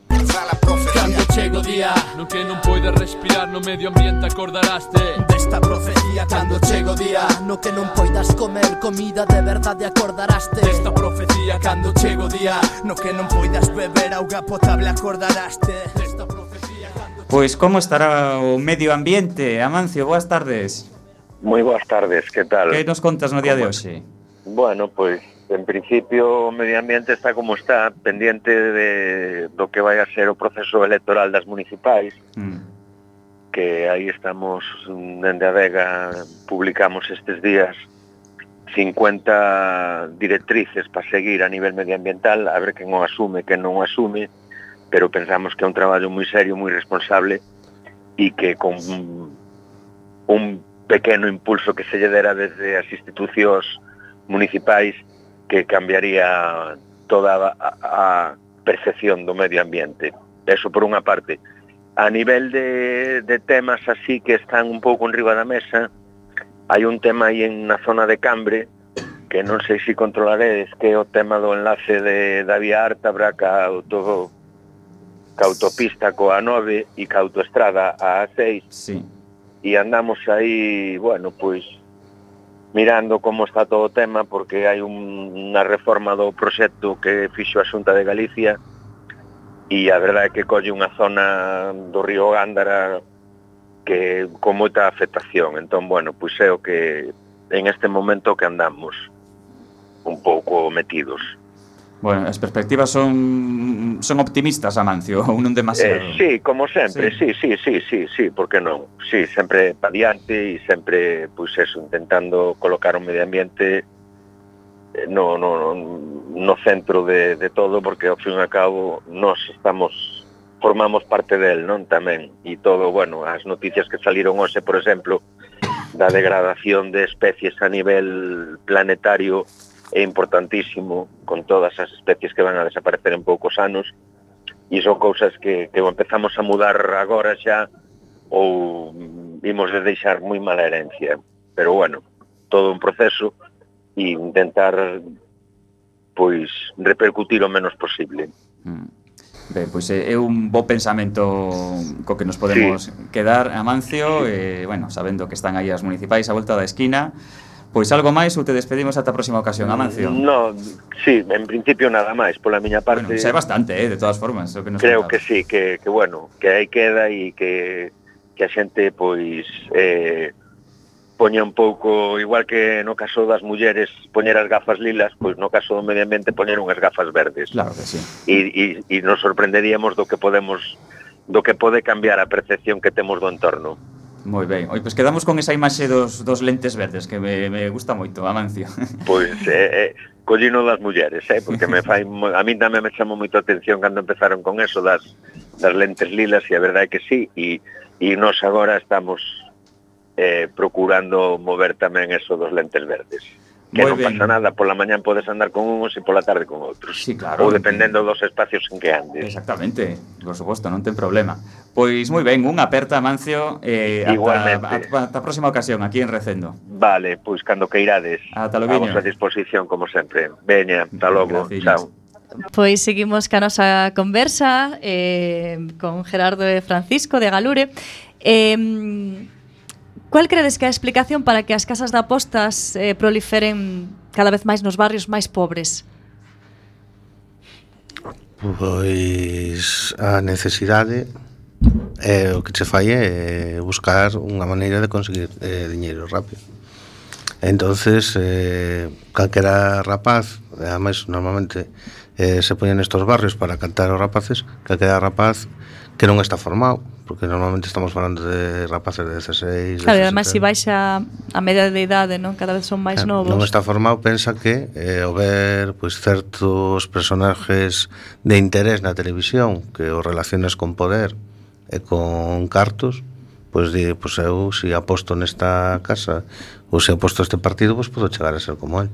S6: chego o día No que non poides respirar no medio ambiente acordaraste
S7: Desta profecía cando chego o día No que non poidas comer comida de verdade acordaraste
S6: Desta profecía
S7: cando chego o día No que non poidas beber auga potable acordaraste
S6: Desta profecía cando...
S2: Pois como estará o medio ambiente? Amancio, boas tardes
S8: Moi boas tardes, que tal?
S2: Que nos contas no día de hoxe?
S8: Bueno, pois En principio, o medio ambiente está como está, pendiente de, do que vai a ser o proceso electoral das municipais,
S2: mm.
S8: que aí estamos, dende a Vega, publicamos estes días 50 directrices para seguir a nivel medioambiental, a ver quen o asume, quen non o asume, pero pensamos que é un traballo moi serio, moi responsable e que con un pequeno impulso que se lle dera desde as institucións municipais que cambiaría toda a, a percepción do medio ambiente. Eso por unha parte. A nivel de, de temas así que están un pouco en riba da mesa, hai un tema aí en na zona de Cambre que non sei se si controlaredes que é o tema do enlace de, da vía Ártabra ca, auto, ca autopista coa 9 e ca autoestrada a 6
S2: sí.
S8: e andamos aí, bueno, pois mirando como está todo o tema porque hai un, unha reforma do proxecto que fixo a Xunta de Galicia e a verdade é que colle unha zona do río Gándara que con moita afectación. Entón, bueno, pois é o que en este momento que andamos un pouco metidos.
S2: Bueno, as perspectivas son son optimistas, Amancio, ou non demasiado?
S8: Eh, sí, como sempre, sí, sí, sí, sí, sí, sí porque non? Sí, sempre pa diante e sempre, pois, pues, eso, intentando colocar o medio ambiente eh, no, no, no, no centro de, de todo, porque ao fin e ao cabo nós estamos formamos parte del, non tamén? E todo, bueno, as noticias que saliron hoxe, por exemplo, da degradación de especies a nivel planetario, é importantísimo con todas as especies que van a desaparecer en poucos anos e son cousas que, que empezamos a mudar agora xa ou vimos de deixar moi mala herencia pero bueno, todo un proceso e intentar pois repercutir o menos posible
S2: mm. Ben, pois eh, é un bo pensamento co que nos podemos sí. quedar, Amancio, e, bueno, sabendo que están aí as municipais a volta da esquina, Pois algo máis ou te despedimos ata a próxima ocasión, Amancio?
S8: No, sí, en principio nada máis, pola miña parte...
S2: Bueno, xa é bastante, eh, de todas formas. O que nos
S8: creo que sí, que, que bueno, que aí queda e que, que a xente, pois, eh, poña un pouco, igual que no caso das mulleres poñer as gafas lilas, pois no caso do medio ambiente poñer unhas gafas verdes.
S2: Claro que sí.
S8: E, e, e nos sorprenderíamos do que podemos do que pode cambiar a percepción que temos do entorno.
S2: Moi ben. Oi, pois quedamos con esa imaxe dos, dos lentes verdes que me, me gusta moito, Amancio. (laughs)
S8: Pois eh, eh, collino das mulleres, eh, porque me fai a min tamén me chamou moito a atención cando empezaron con eso das das lentes lilas e a verdade é que sí e e nós agora estamos eh, procurando mover tamén eso dos lentes verdes que
S2: Muy
S8: non
S2: ben.
S8: pasa nada, pola mañán podes andar con uns e pola tarde con outros.
S2: Sí, claro.
S8: Ou dependendo dos espacios en que andes.
S2: Exactamente, por suposto, non ten problema. Pois moi ben, unha aperta, Mancio, eh,
S8: Igualmente.
S2: Ata, ata a próxima ocasión, aquí en Recendo.
S8: Vale, pois cando queirades.
S2: Ata logo.
S8: A vosa disposición, como sempre. Veña, ata logo. Chao.
S1: Pois seguimos ca nosa conversa eh, con Gerardo e Francisco de Galure. Eh, Cual credes que é a explicación para que as casas de apostas eh, proliferen cada vez máis nos barrios máis pobres?
S4: Pois a necesidade é o que se fai é buscar unha maneira de conseguir eh, diñeiro rápido. Entonces, eh, calquera rapaz, además normalmente eh, se poñen estos barrios para cantar os rapaces, calquera rapaz que non está formado, porque normalmente estamos falando de rapaces de 16 de
S1: Claro, e ademais se si baixa a media de idade non cada vez son máis
S4: claro,
S1: novos
S4: non está formado, pensa que eh, ao ver pois, certos personajes de interés na televisión que o relacionas con poder e con cartos pois di, pois eu se si aposto nesta casa ou se aposto este partido, pois podo chegar a ser como él.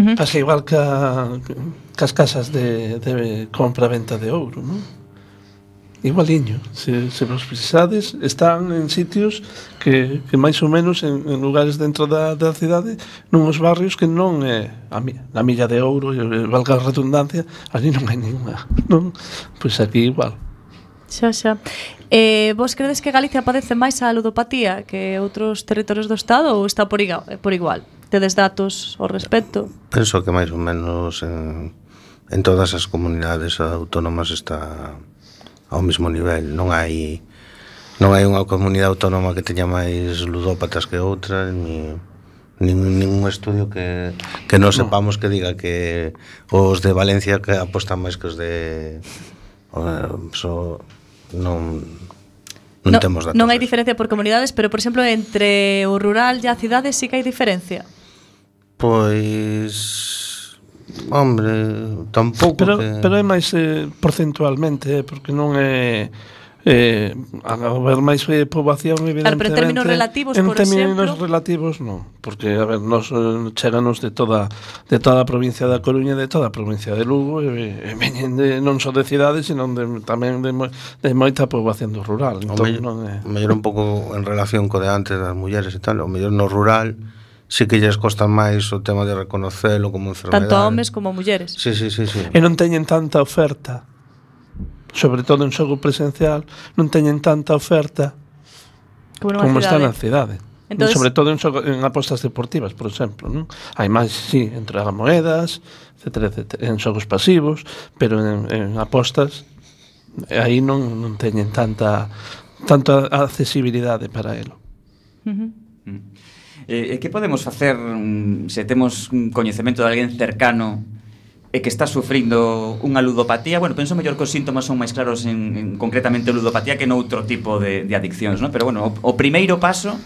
S4: Uh -huh.
S5: Pasa igual que, que as casas de, de compra-venta de ouro, non? Igualiño, se, se vos precisades, están en sitios que, que máis ou menos en, en lugares dentro da, da cidade, nunhos barrios que non é a, a milla de ouro, e valga a redundancia, ali non hai ninguna. Non? Pois aquí igual.
S1: Xa, xa. Eh, vos credes que Galicia padece máis a ludopatía que outros territorios do Estado ou está por, iga, por igual? Tedes datos ao respecto?
S4: Penso que máis ou menos en, en todas as comunidades autónomas está ao mesmo nivel. Non hai non hai unha comunidade autónoma que teña máis ludópatas que outra, ni nin, ningún estudio que, que non sepamos que diga que os de Valencia que apostan máis que os de so, non non
S1: no,
S4: temos datos.
S1: Non hai diferencia por comunidades, pero por exemplo entre o rural e a cidade sí que hai diferencia.
S4: Pois Hombre, tampouco
S5: pero,
S4: que...
S5: Pero é máis eh, porcentualmente, eh, porque non é... Eh, a haber máis eh, poboación evidentemente
S1: pero en términos relativos,
S5: en
S1: por
S5: términos
S1: exemplo...
S5: relativos non, porque a ver, nos eh, cheganos de toda de toda a provincia da Coruña, de toda a provincia de Lugo e, e veñen de, non só de cidades senón de, tamén de, mo, de moita poboación do rural. Entón, o
S4: mellor, entón,
S5: non é...
S4: mellor un pouco en relación co de antes das mulleres e tal, o mellor no rural sí que lles costa máis o tema de reconocelo como enfermedade.
S1: Tanto a homes como a mulleres.
S4: Sí, sí, sí, sí.
S5: E non teñen tanta oferta, sobre todo en xogo presencial, non teñen tanta oferta
S1: como,
S5: como está na cidade.
S1: Entonces...
S5: Sobre todo en, xogo, en apostas deportivas, por exemplo. Non? Hai máis, sí, as moedas, etcétera, etcétera, en xogos pasivos, pero en, en apostas aí non, non teñen tanta tanta accesibilidade para elo.
S1: Uh
S2: -huh. E, e que podemos facer mm, se temos un coñecemento de alguén cercano e que está sufrindo unha ludopatía, bueno, penso mellor que os síntomas son máis claros en, en concretamente ludopatía que noutro tipo de, de adiccións, non? Pero bueno, o, o primeiro paso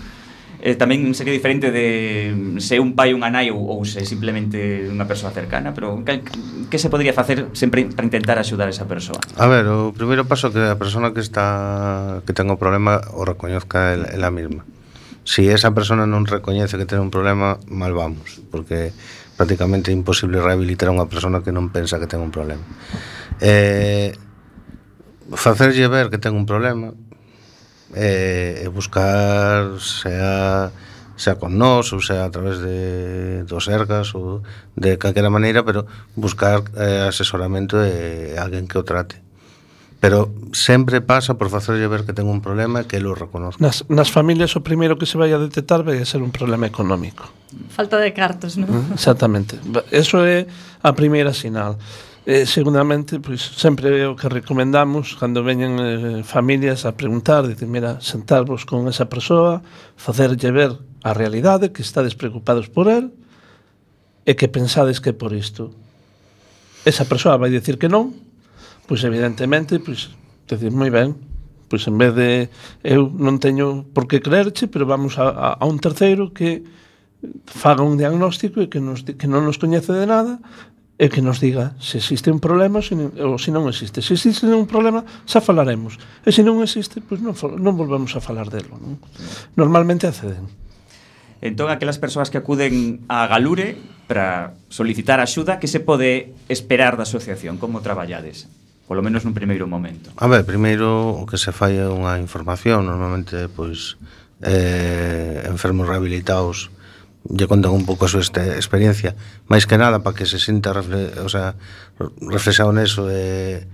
S2: eh, tamén sería diferente de mm, se un pai, unha nai ou, ou se simplemente unha persoa cercana, pero que, que se podría facer sempre para intentar axudar esa persoa?
S4: A ver, o primeiro paso que a persona que está que ten o problema o recoñezca ela, ela mesma se si esa persona non recoñece que ten un problema, mal vamos, porque prácticamente é imposible rehabilitar a unha persona que non pensa que ten un problema. Eh, facerlle ver que ten un problema eh, e buscar sea sea con nós ou sea a través de dos ergas ou de calquera maneira, pero buscar eh, asesoramento de alguén que o trate. Pero sempre pasa por facerlle ver que ten un problema e que lo reconozco.
S5: Nas, nas familias o primeiro que se vai a detectar vai a ser un problema económico.
S1: Falta de cartos, non?
S5: Mm, exactamente. Eso é a primeira sinal. Eh, segundamente, pois, sempre é o que recomendamos cando veñen eh, familias a preguntar, dicir, mira, sentarvos con esa persoa, facerlle ver a realidade, que estades preocupados por el, e que pensades que por isto. Esa persoa vai dicir que non, Pois evidentemente, pois decir, moi ben, pois en vez de eu non teño por que creerche, pero vamos a, a, a un terceiro que faga un diagnóstico e que, nos, que non nos coñece de nada e que nos diga se existe un problema se, ou se non existe. Se existe un problema, xa falaremos. E se non existe, pois non, non volvemos a falar delo. Non? Normalmente acceden.
S2: Entón, aquelas persoas que acuden a Galure para solicitar axuda, que se pode esperar da asociación? Como traballades? polo menos nun primeiro momento.
S4: A ver, primeiro o que se fai é unha información, normalmente pois eh, enfermos rehabilitados lle contan un pouco a súa experiencia, máis que nada para que se sinta refle, o sea, reflexado neso e,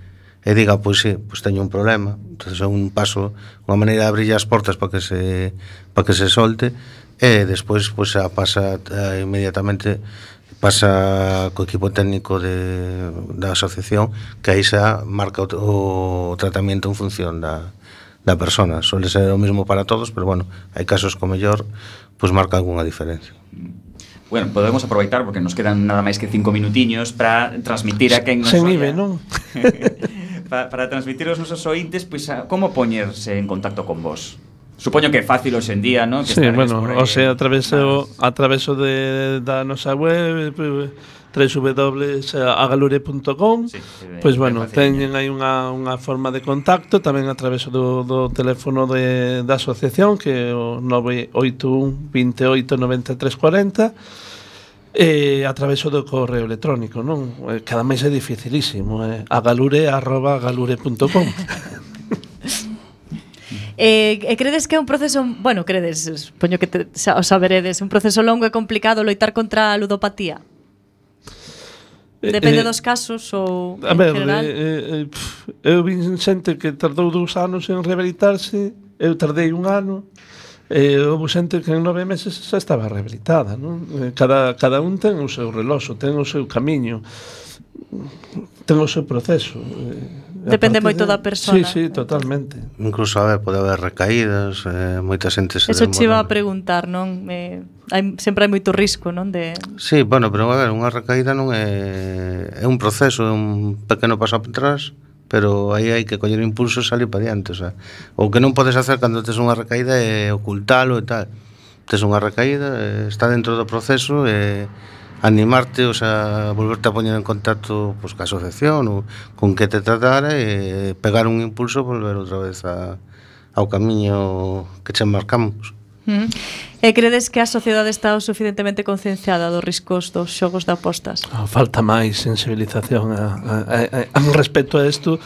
S4: e diga, pois sí, pois teño un problema, entonces é un paso, unha maneira de abrir as portas para que se para que se solte e despois pois a pasa eh, inmediatamente pasa co equipo técnico de, da asociación que aí xa marca o, o tratamento en función da, da persona suele ser o mismo para todos pero bueno, hai casos co mellor pois pues marca algunha diferencia
S2: Bueno, podemos aproveitar porque nos quedan nada máis que cinco minutiños para transmitir a quen nos Se
S5: vive, non? (laughs)
S2: para, para transmitir aos nosos ointes pois, pues, a, como poñerse en contacto con vos? Supoño que é fácil hoxe en día, non? Que
S5: sí, bueno, o sea, a través, o, a través de, da nosa web www.agalure.com
S2: sí, sí,
S5: Pois
S2: pues,
S5: bueno, teñen aí unha, unha forma de contacto tamén a través do, do teléfono de, da asociación que é o 981 28 93 40 e a través do correo electrónico, non? Eh, cada máis é dificilísimo, eh? agalure.galure.com (laughs)
S1: E, e credes que é un proceso, bueno, credes, poño que te, xa, o saberedes, un proceso longo e complicado loitar contra a ludopatía? Eh, Depende
S5: eh,
S1: dos casos ou
S5: A ver,
S1: general?
S5: eh, eh, pff, eu vin xente que tardou dous anos en rehabilitarse, eu tardei un ano, eh, houve xente que en nove meses xa estaba rehabilitada, non? Cada, cada un ten o seu reloxo, ten o seu camiño, ten o seu proceso. Eh,
S1: Depende moito da persona.
S5: Sí, sí, totalmente.
S4: Incluso, a ver, pode haber recaídas, eh, moita xente se
S1: Eso demora. Eso iba a preguntar, non? Eh, hai, sempre hai moito risco, non? De...
S4: Sí, bueno, pero a ver, unha recaída non é, é un proceso, é un pequeno paso atrás, pero aí hai que coller impulso e salir para diante, o sea, o que non podes hacer cando tes unha recaída é ocultalo e tal. Tes unha recaída, eh, está dentro do proceso e animarte, o sea, volverte a poñer en contacto pues, ca asociación ou con que te tratara e pegar un impulso volver outra vez a, ao camiño que che marcamos.
S1: Mm. E credes que a sociedade está o suficientemente concienciada dos riscos dos xogos de apostas?
S5: Ah, falta máis sensibilización a, a, a, a, a respecto a isto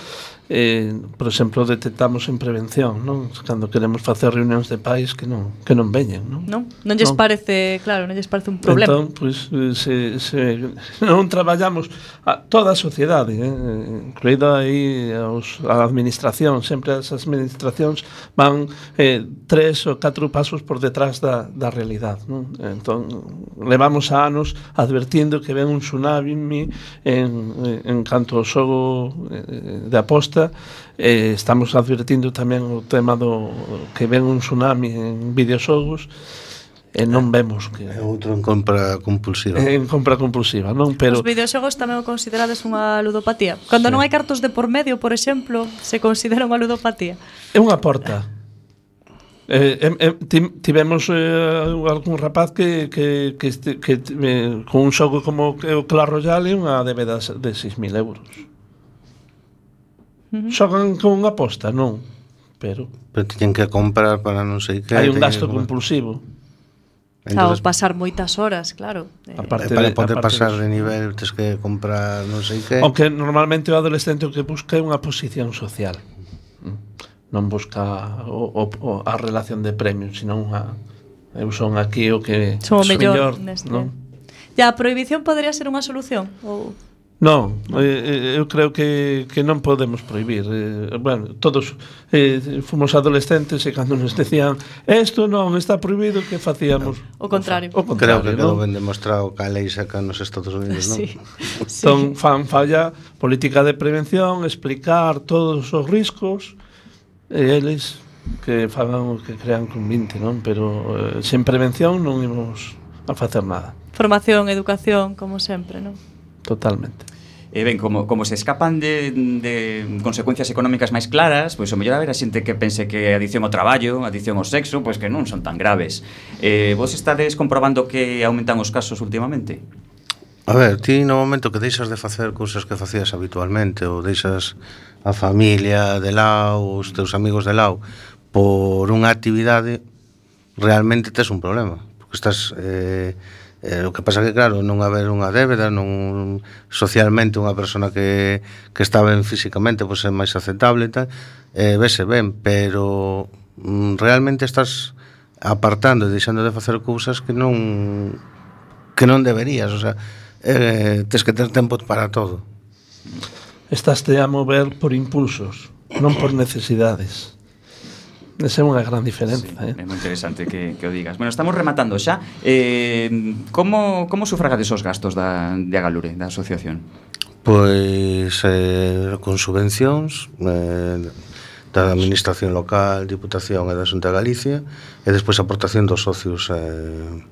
S5: eh, por exemplo, detectamos en prevención, non? Cando queremos facer reunións de pais que non que non veñen, non?
S1: Non, non lles
S5: non.
S1: parece, claro, non lles parece un problema.
S5: Entón, pois, eh, se, se (laughs) non traballamos a toda a sociedade, eh, incluída aí aos, a administración, sempre as administracións van eh, tres ou catro pasos por detrás da, da realidade, non? Entón, levamos a anos advertindo que ven un tsunami en, en canto ao xogo eh, de aposta vista eh, estamos advertindo tamén o tema do que ven un tsunami en videoxogos e non eh, vemos que
S4: é outro en compra compulsiva.
S5: Eh, en compra compulsiva, non, pero
S1: Os videoxogos tamén o considerades unha ludopatía. Cando sí. non hai cartos de por medio, por exemplo, se considera unha ludopatía.
S5: É unha porta. Eh, eh, eh tivemos eh, algún rapaz que que, que, este, que eh, con un xogo como o Clash Royale unha débeda de 6.000 euros. Xogan con unha aposta, non, pero...
S4: Pero teñen que comprar para non sei que...
S5: Hai un gasto
S4: que...
S5: compulsivo.
S4: Entonces,
S1: pasar moitas horas, claro.
S5: Aparte
S4: eh, eh,
S5: de,
S4: para
S5: poder
S4: pasar
S5: de,
S4: de nivel, tens que comprar non sei que...
S5: Aunque normalmente o adolescente o que busca é unha posición social. Non busca o, o, o a relación de premios, sino unha... Eu son aquí o que...
S1: Son o mellor,
S5: mellor non?
S1: Ya, a prohibición podría ser unha solución? Ou...
S5: Non, eh, eh, eu creo que, que non podemos prohibir eh, Bueno, todos eh, fomos adolescentes e cando nos decían Esto non está prohibido, que facíamos? No.
S1: O contrario
S5: o, contrario, Creo
S4: que quedou ben demostrado que a lei saca nos Estados Unidos, non?
S1: Sí. (laughs) sí.
S5: Entón, fan falla política de prevención, explicar todos os riscos E eles que fagan o que crean con 20, non? Pero eh, sen prevención non imos a facer nada
S1: Formación, educación, como sempre, non?
S5: Totalmente.
S2: E ben, como, como se escapan de, de consecuencias económicas máis claras, pois o mellor haber a xente que pense que adición ao traballo, adición ao sexo, pois que non son tan graves. Eh, vos estades comprobando que aumentan os casos últimamente?
S4: A ver, ti no momento que deixas de facer cousas que facías habitualmente ou deixas a familia de lado, os teus amigos de lado por unha actividade realmente tes un problema, porque estás eh, Eh, o que pasa que, claro, non haber unha débeda, non socialmente unha persona que, que está ben físicamente, pois é máis aceptable e tal, eh, vese ben, pero mm, realmente estás apartando e deixando de facer cousas que non que non deberías, o sea, eh, tes que ter tempo para todo.
S5: Estás te a mover por impulsos, non por necesidades. Esa é unha gran diferenza.
S2: Sí,
S5: eh?
S2: É moi interesante que, que o digas. Bueno, estamos rematando xa. Eh, como, como sufragades os gastos da, de Agalure, da asociación?
S4: Pois eh, con subvencións eh, da Administración Local, Diputación e da Xunta de Galicia e despois aportación dos socios eh,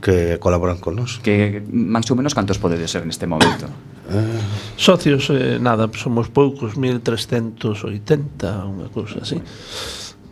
S4: que colaboran con nos.
S2: Que máis ou menos cantos podedes ser neste momento? Eh...
S5: Socios, eh, nada, somos poucos, 1380, unha cousa así.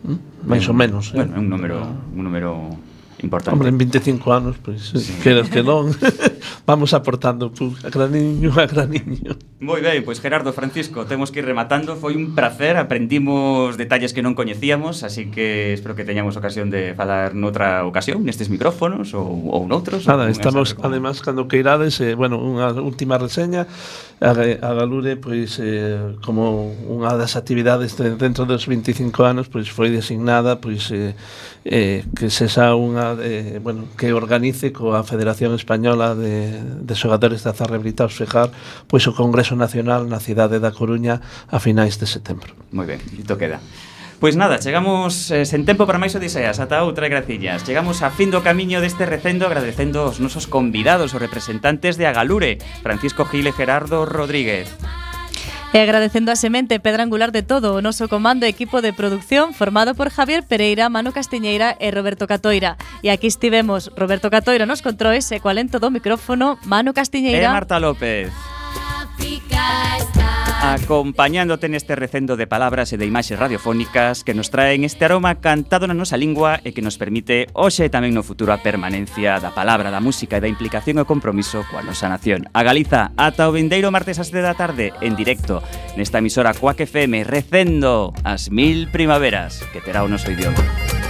S5: Mm? Mais ou menos, eh?
S2: Bueno, un número, un número importante.
S5: Hombre, en 25 anos, pois, pues, sí. queres que non, (laughs) vamos aportando pu, a graniño a graniño.
S2: Moi ben, pois pues Gerardo Francisco, temos que ir rematando, foi un placer, aprendimos detalles que non coñecíamos, así que espero que teñamos ocasión de falar noutra ocasión, nestes micrófonos ou, ou noutros.
S5: Nada,
S2: ou
S5: estamos, además, cando que irades, eh, bueno, unha última reseña, a, a Galure, pois, eh, como unha das actividades dentro dos 25 anos, pois foi designada, pois, eh, eh, que sexa unha de, bueno, que organice coa Federación Española de, de Xogadores de Azar Rehabilitados Fijar pois o Congreso Nacional na cidade da Coruña a finais de setembro.
S2: Moi ben, dito queda. Pois nada, chegamos eh, sen tempo para máis odiseas Ata outra gracillas Chegamos a fin do camiño deste recendo Agradecendo aos nosos convidados Os representantes de Agalure Francisco Gil e Gerardo Rodríguez
S1: E agradecendo a semente pedra angular de todo o noso comando e equipo de producción formado por Javier Pereira, Manu Castiñeira e Roberto Catoira. E aquí estivemos Roberto Catoira nos controis e coalento do micrófono Manu Castiñeira e
S2: Marta López acompañándote neste recendo de palabras e de imaxes radiofónicas que nos traen este aroma cantado na nosa lingua e que nos permite hoxe e tamén no futuro a permanencia da palabra, da música e da implicación e compromiso coa nosa nación. A Galiza, ata o vindeiro martes ás 7 da tarde, en directo, nesta emisora Coac FM, recendo as mil primaveras que terá o noso idioma.